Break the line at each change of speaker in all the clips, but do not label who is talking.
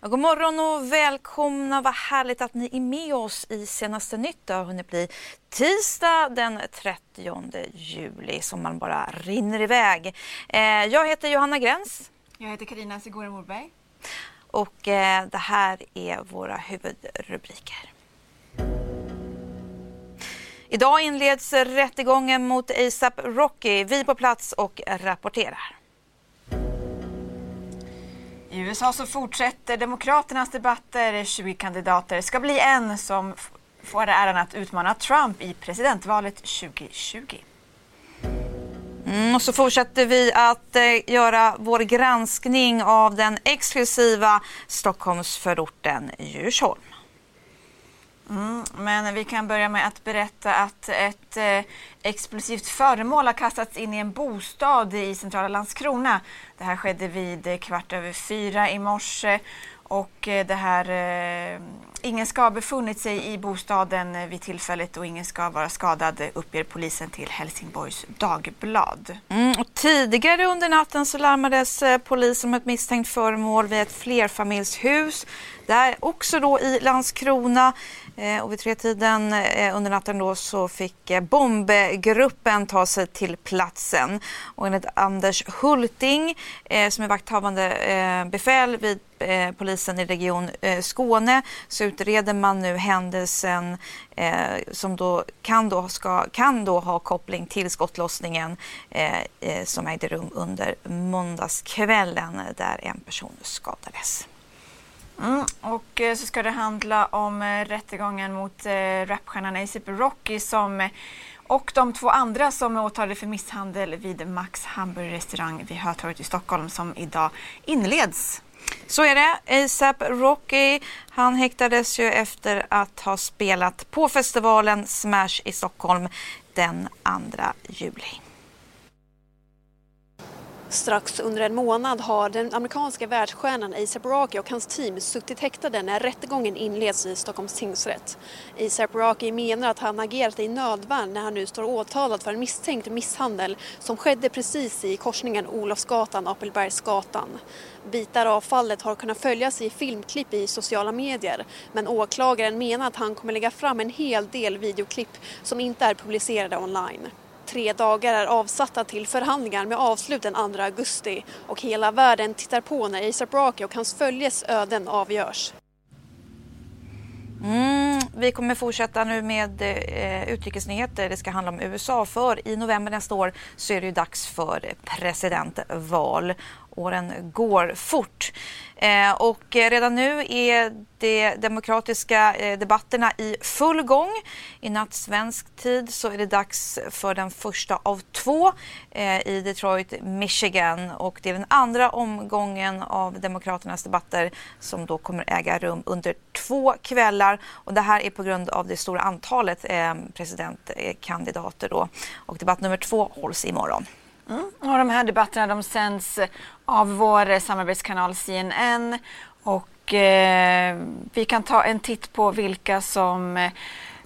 Ja, god morgon och välkomna. Vad härligt att ni är med oss i senaste nytt. Det har hunnit bli tisdag den 30 juli som man bara rinner iväg. Eh, jag heter Johanna Gräns.
Jag heter Karina Sigora Morberg.
Och eh, det här är våra huvudrubriker. Idag inleds rättegången mot ASAP Rocky. Vi på plats och rapporterar.
I USA så fortsätter Demokraternas debatter. 20 kandidater ska bli en som får äran att utmana Trump i presidentvalet 2020.
Mm, och så fortsätter vi att eh, göra vår granskning av den exklusiva Stockholmsförorten Djursholm.
Mm, men vi kan börja med att berätta att ett eh, explosivt föremål har kastats in i en bostad i centrala Landskrona. Det här skedde vid eh, kvart över fyra i morse och eh, det här, eh, ingen ska ha befunnit sig i bostaden eh, vid tillfället och ingen ska vara skadad eh, uppger polisen till Helsingborgs Dagblad.
Mm, och tidigare under natten så larmades eh, polisen om ett misstänkt föremål vid ett flerfamiljshus. Där också då i Landskrona. Eh, och vid tretiden eh, under natten då så fick eh, bombgruppen ta sig till platsen. Och enligt Anders Hulting som är vakthavande befäl vid polisen i Region Skåne så utreder man nu händelsen som då kan, då ska, kan då ha koppling till skottlossningen som ägde rum under måndagskvällen där en person skadades.
Och eh, så ska det handla om eh, rättegången mot eh, rapstjärnan ASAP Rocky som, och de två andra som är åtalade för misshandel vid Max hamburgerrestaurang vid Hötorget i Stockholm som idag inleds.
Så är det. ASAP Rocky, han häktades ju efter att ha spelat på festivalen Smash i Stockholm den 2 juli.
Strax under en månad har den amerikanska världsstjärnan Asap Rocky och hans team suttit häktade när rättegången inleds i Stockholms tingsrätt. Asap Rocky menar att han agerat i nödvärn när han nu står åtalad för en misstänkt misshandel som skedde precis i korsningen Olofsgatan-Apelbergsgatan. Bitar av fallet har kunnat följas i filmklipp i sociala medier men åklagaren menar att han kommer lägga fram en hel del videoklipp som inte är publicerade online. Tre dagar är avsatta till förhandlingar med avslut den 2 augusti och hela världen tittar på när ASAP Rocky och hans följes öden avgörs.
Mm, vi kommer fortsätta nu med eh, utrikesnyheter. Det ska handla om USA för i november nästa år så är det ju dags för presidentval. Åren går fort. Eh, och redan nu är de demokratiska eh, debatterna i full gång. I natt svensk tid så är det dags för den första av två eh, i Detroit, Michigan. Och det är den andra omgången av Demokraternas debatter som då kommer äga rum under två kvällar. Och det här är på grund av det stora antalet eh, presidentkandidater. Då. Och debatt nummer två hålls imorgon.
Mm. Och de här debatterna de sänds av vår samarbetskanal CNN och eh, vi kan ta en titt på vilka som eh,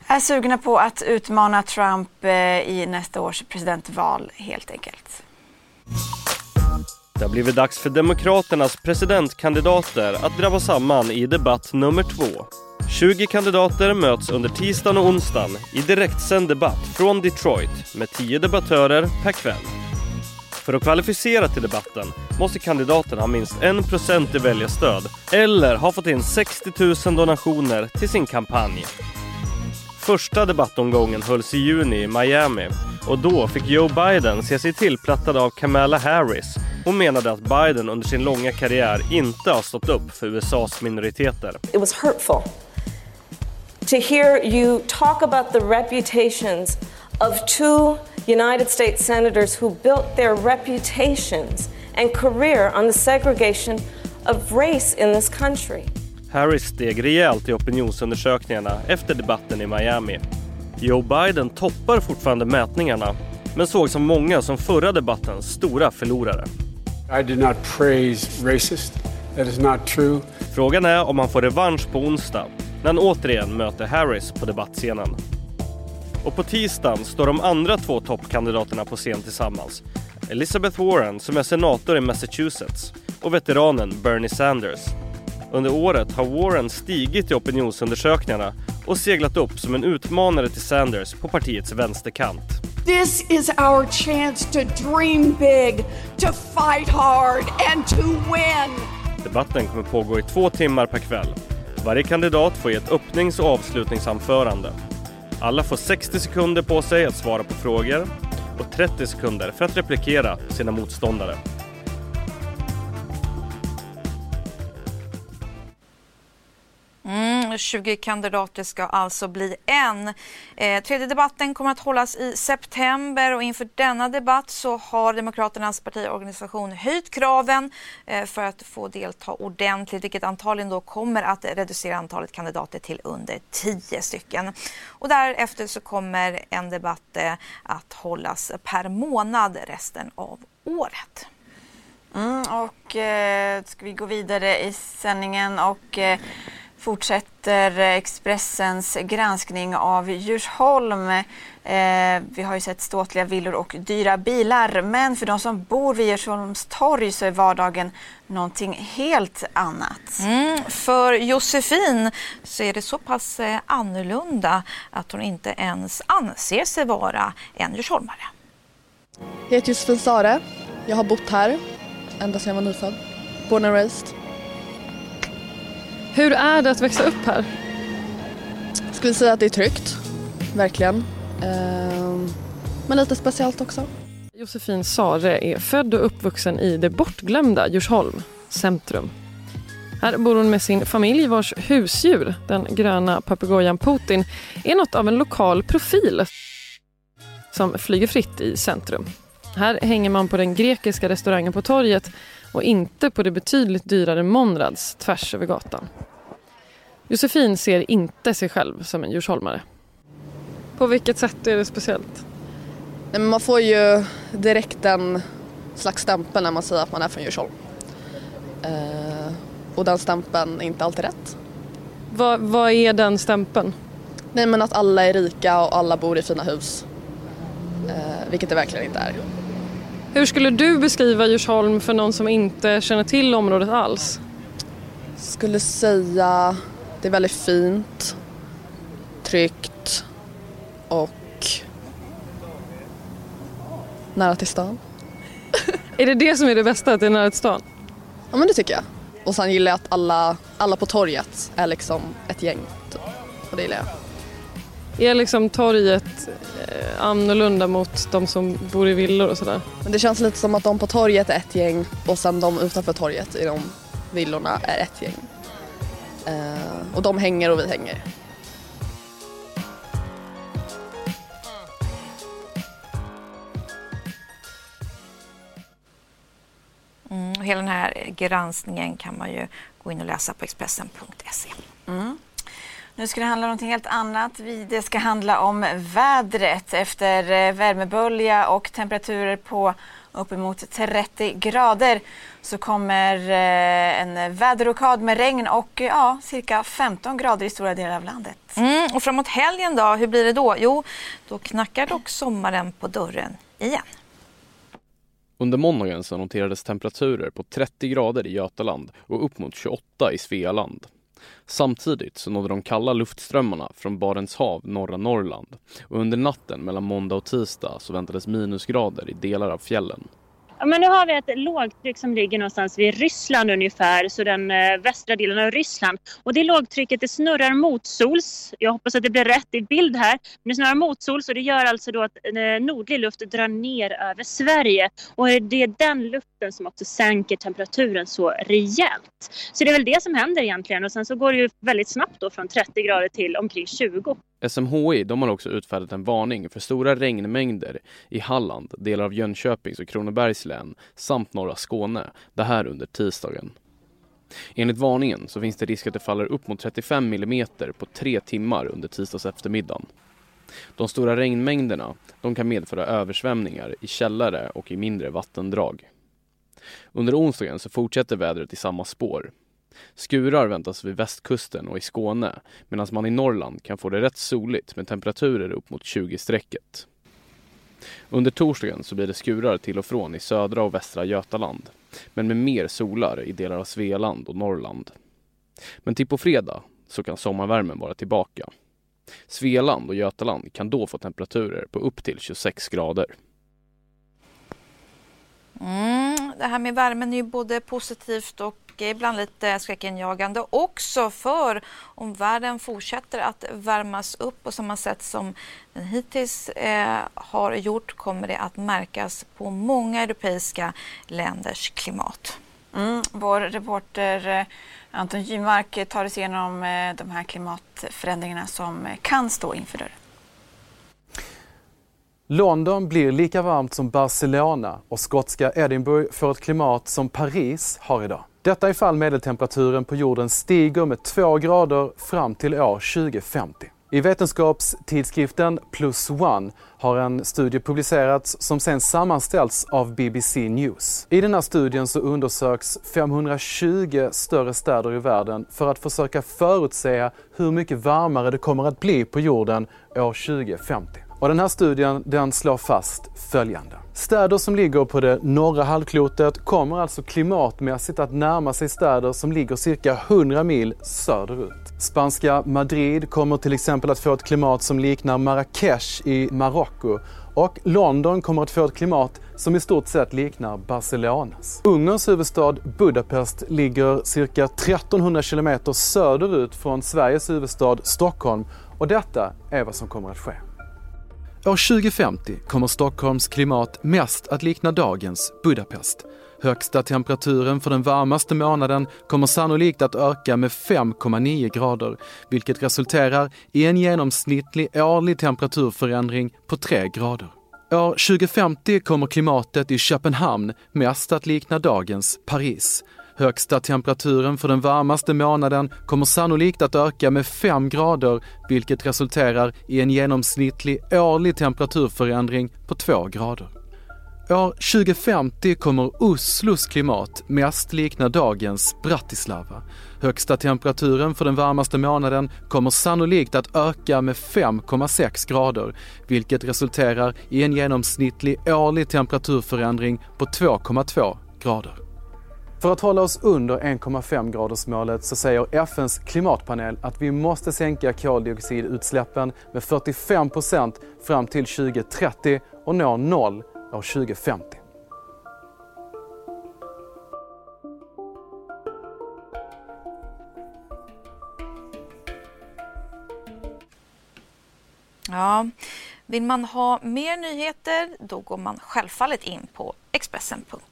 är sugna på att utmana Trump eh, i nästa års presidentval helt enkelt.
Det har blivit dags för Demokraternas presidentkandidater att drabba samman i debatt nummer två. 20 kandidater möts under tisdagen och onsdagen i direktsänd debatt från Detroit med 10 debattörer per kväll. För att kvalificera till debatten måste kandidaten ha minst 1% i väljarstöd eller ha fått in 60 000 donationer till sin kampanj. Första debattomgången hölls i juni i Miami och då fick Joe Biden se sig tillplattad av Kamala Harris. Hon menade att Biden under sin långa karriär inte har stått upp för USAs minoriteter.
It was hurtful to hear you talk about the reputations of two United States senators who built their reputations and career on the segregation of race in this country.
Harris steg rejält i opinionsundersökningarna efter debatten i Miami. Joe Biden toppar fortfarande mätningarna men sågs av många som förra debattens stora förlorare.
I did not praise racist. That is not true.
Frågan är om han får revansch på onsdag när han återigen möter Harris på debattscenen. Och på tisdagen står de andra två toppkandidaterna på scen tillsammans. Elizabeth Warren som är senator i Massachusetts och veteranen Bernie Sanders. Under året har Warren stigit i opinionsundersökningarna och seglat upp som en utmanare till Sanders på partiets vänsterkant.
This is our chance to dream big, to fight hard and to win.
Debatten kommer pågå i två timmar per kväll. Varje kandidat får ge ett öppnings och avslutningsanförande. Alla får 60 sekunder på sig att svara på frågor och 30 sekunder för att replikera sina motståndare.
20 kandidater ska alltså bli en. Eh, tredje debatten kommer att hållas i september och inför denna debatt så har Demokraternas partiorganisation höjt kraven eh, för att få delta ordentligt vilket antagligen då kommer att reducera antalet kandidater till under 10 stycken. Och därefter så kommer en debatt eh, att hållas per månad resten av året.
Mm, och eh, ska vi gå vidare i sändningen och eh, fortsätter Expressens granskning av Djursholm. Eh, vi har ju sett ståtliga villor och dyra bilar men för de som bor vid Djursholms torg så är vardagen någonting helt annat.
Mm, för Josefin så är det så pass eh, annorlunda att hon inte ens anser sig vara en djursholmare.
Jag heter Josefin Sare. Jag har bott här ända sedan jag var nyfödd. Born and raised.
Hur är det att växa upp här?
Jag skulle säga att det är tryggt, verkligen. Ehm, men lite speciellt också.
Josefin Sare är född och uppvuxen i det bortglömda Djursholm centrum. Här bor hon med sin familj vars husdjur, den gröna papegojan Putin, är något av en lokal profil som flyger fritt i centrum. Här hänger man på den grekiska restaurangen på torget och inte på det betydligt dyrare Monrads tvärs över gatan. Josefin ser inte sig själv som en djursholmare. På vilket sätt är det speciellt?
Nej, man får ju direkt en slags stämpel när man säger att man är från Djursholm. Eh, och den stämpeln är inte alltid rätt.
Vad, vad är den stämpeln?
Nej men att alla är rika och alla bor i fina hus. Eh, vilket det verkligen inte är.
Hur skulle du beskriva Djursholm för någon som inte känner till området alls?
Skulle säga det är väldigt fint, tryggt och nära till stan.
är det det som är det bästa, att det är nära till stan?
Ja men det tycker jag. Och sen gillar jag att alla, alla på torget är liksom ett gäng. Typ. Och det gillar jag.
Är liksom torget eh, annorlunda mot de som bor i villor och sådär?
Men det känns lite som att de på torget är ett gäng och sen de utanför torget i de villorna är ett gäng. Eh, och de hänger och vi hänger.
Mm, hela den här granskningen kan man ju gå in och läsa på Expressen.se.
Mm. Nu ska det handla om något helt annat. Det ska handla om vädret. Efter eh, värmebölja och temperaturer på uppemot 30 grader så kommer eh, en väderrokad med regn och ja, cirka 15 grader i stora delar av landet.
Mm, och framåt helgen då, hur blir det då? Jo, då knackar dock sommaren på dörren igen.
Under måndagen så noterades temperaturer på 30 grader i Götaland och upp mot 28 i Svealand. Samtidigt så nådde de kalla luftströmmarna från Barents hav norra Norrland och under natten mellan måndag och tisdag så väntades minusgrader i delar av fjällen.
Ja, men nu har vi ett lågtryck som ligger någonstans vid Ryssland ungefär, så den eh, västra delen av Ryssland. Och det lågtrycket det snurrar motsols. Jag hoppas att det blir rätt i bild här. Men det snurrar motsols och det gör alltså då att eh, nordlig luft drar ner över Sverige. Och det är den luften som också sänker temperaturen så rejält. Så det är väl det som händer egentligen. Och sen så går det ju väldigt snabbt då från 30 grader till omkring 20.
SMHI de har också utfärdat en varning för stora regnmängder i Halland, delar av Jönköpings och Kronobergs län samt norra Skåne, det här under tisdagen. Enligt varningen så finns det risk att det faller upp mot 35 mm på tre timmar under tisdags eftermiddagen. De stora regnmängderna de kan medföra översvämningar i källare och i mindre vattendrag. Under onsdagen så fortsätter vädret i samma spår. Skurar väntas vid västkusten och i Skåne medan man i Norrland kan få det rätt soligt med temperaturer upp mot 20-strecket. Under torsdagen så blir det skurar till och från i södra och västra Götaland men med mer solar i delar av Svealand och Norrland. Men till på fredag så kan sommarvärmen vara tillbaka. Svealand och Götaland kan då få temperaturer på upp till 26 grader.
Mm, det här med värmen är ju både positivt och ibland lite skräckinjagande också för om världen fortsätter att värmas upp på samma sätt som den hittills eh, har gjort kommer det att märkas på många europeiska länders klimat.
Mm, vår reporter eh, Anton Gymark tar oss igenom eh, de här klimatförändringarna som kan stå inför dörren.
London blir lika varmt som Barcelona och skotska Edinburgh får ett klimat som Paris har idag. Detta ifall medeltemperaturen på jorden stiger med 2 grader fram till år 2050. I vetenskapstidskriften Plus One har en studie publicerats som sen sammanställts av BBC News. I den här studien så undersöks 520 större städer i världen för att försöka förutsäga hur mycket varmare det kommer att bli på jorden år 2050. Och den här studien den slår fast följande. Städer som ligger på det norra halvklotet kommer alltså klimatmässigt att närma sig städer som ligger cirka 100 mil söderut. Spanska Madrid kommer till exempel att få ett klimat som liknar Marrakesh i Marocko och London kommer att få ett klimat som i stort sett liknar Barcelonas. Ungerns huvudstad Budapest ligger cirka 1300 kilometer söderut från Sveriges huvudstad Stockholm och detta är vad som kommer att ske. År 2050 kommer Stockholms klimat mest att likna dagens Budapest. Högsta temperaturen för den varmaste månaden kommer sannolikt att öka med 5,9 grader, vilket resulterar i en genomsnittlig årlig temperaturförändring på 3 grader. År 2050 kommer klimatet i Köpenhamn mest att likna dagens Paris. Högsta temperaturen för den varmaste månaden kommer sannolikt att öka med 5 grader vilket resulterar i en genomsnittlig årlig temperaturförändring på 2 grader. År 2050 kommer Oslos klimat mest likna dagens Bratislava. Högsta temperaturen för den varmaste månaden kommer sannolikt att öka med 5,6 grader vilket resulterar i en genomsnittlig årlig temperaturförändring på 2,2 grader. För att hålla oss under 1,5 gradersmålet så säger FNs klimatpanel att vi måste sänka koldioxidutsläppen med 45 procent fram till 2030 och nå noll år 2050.
Ja, vill man ha mer nyheter då går man självfallet in på Expressen.se.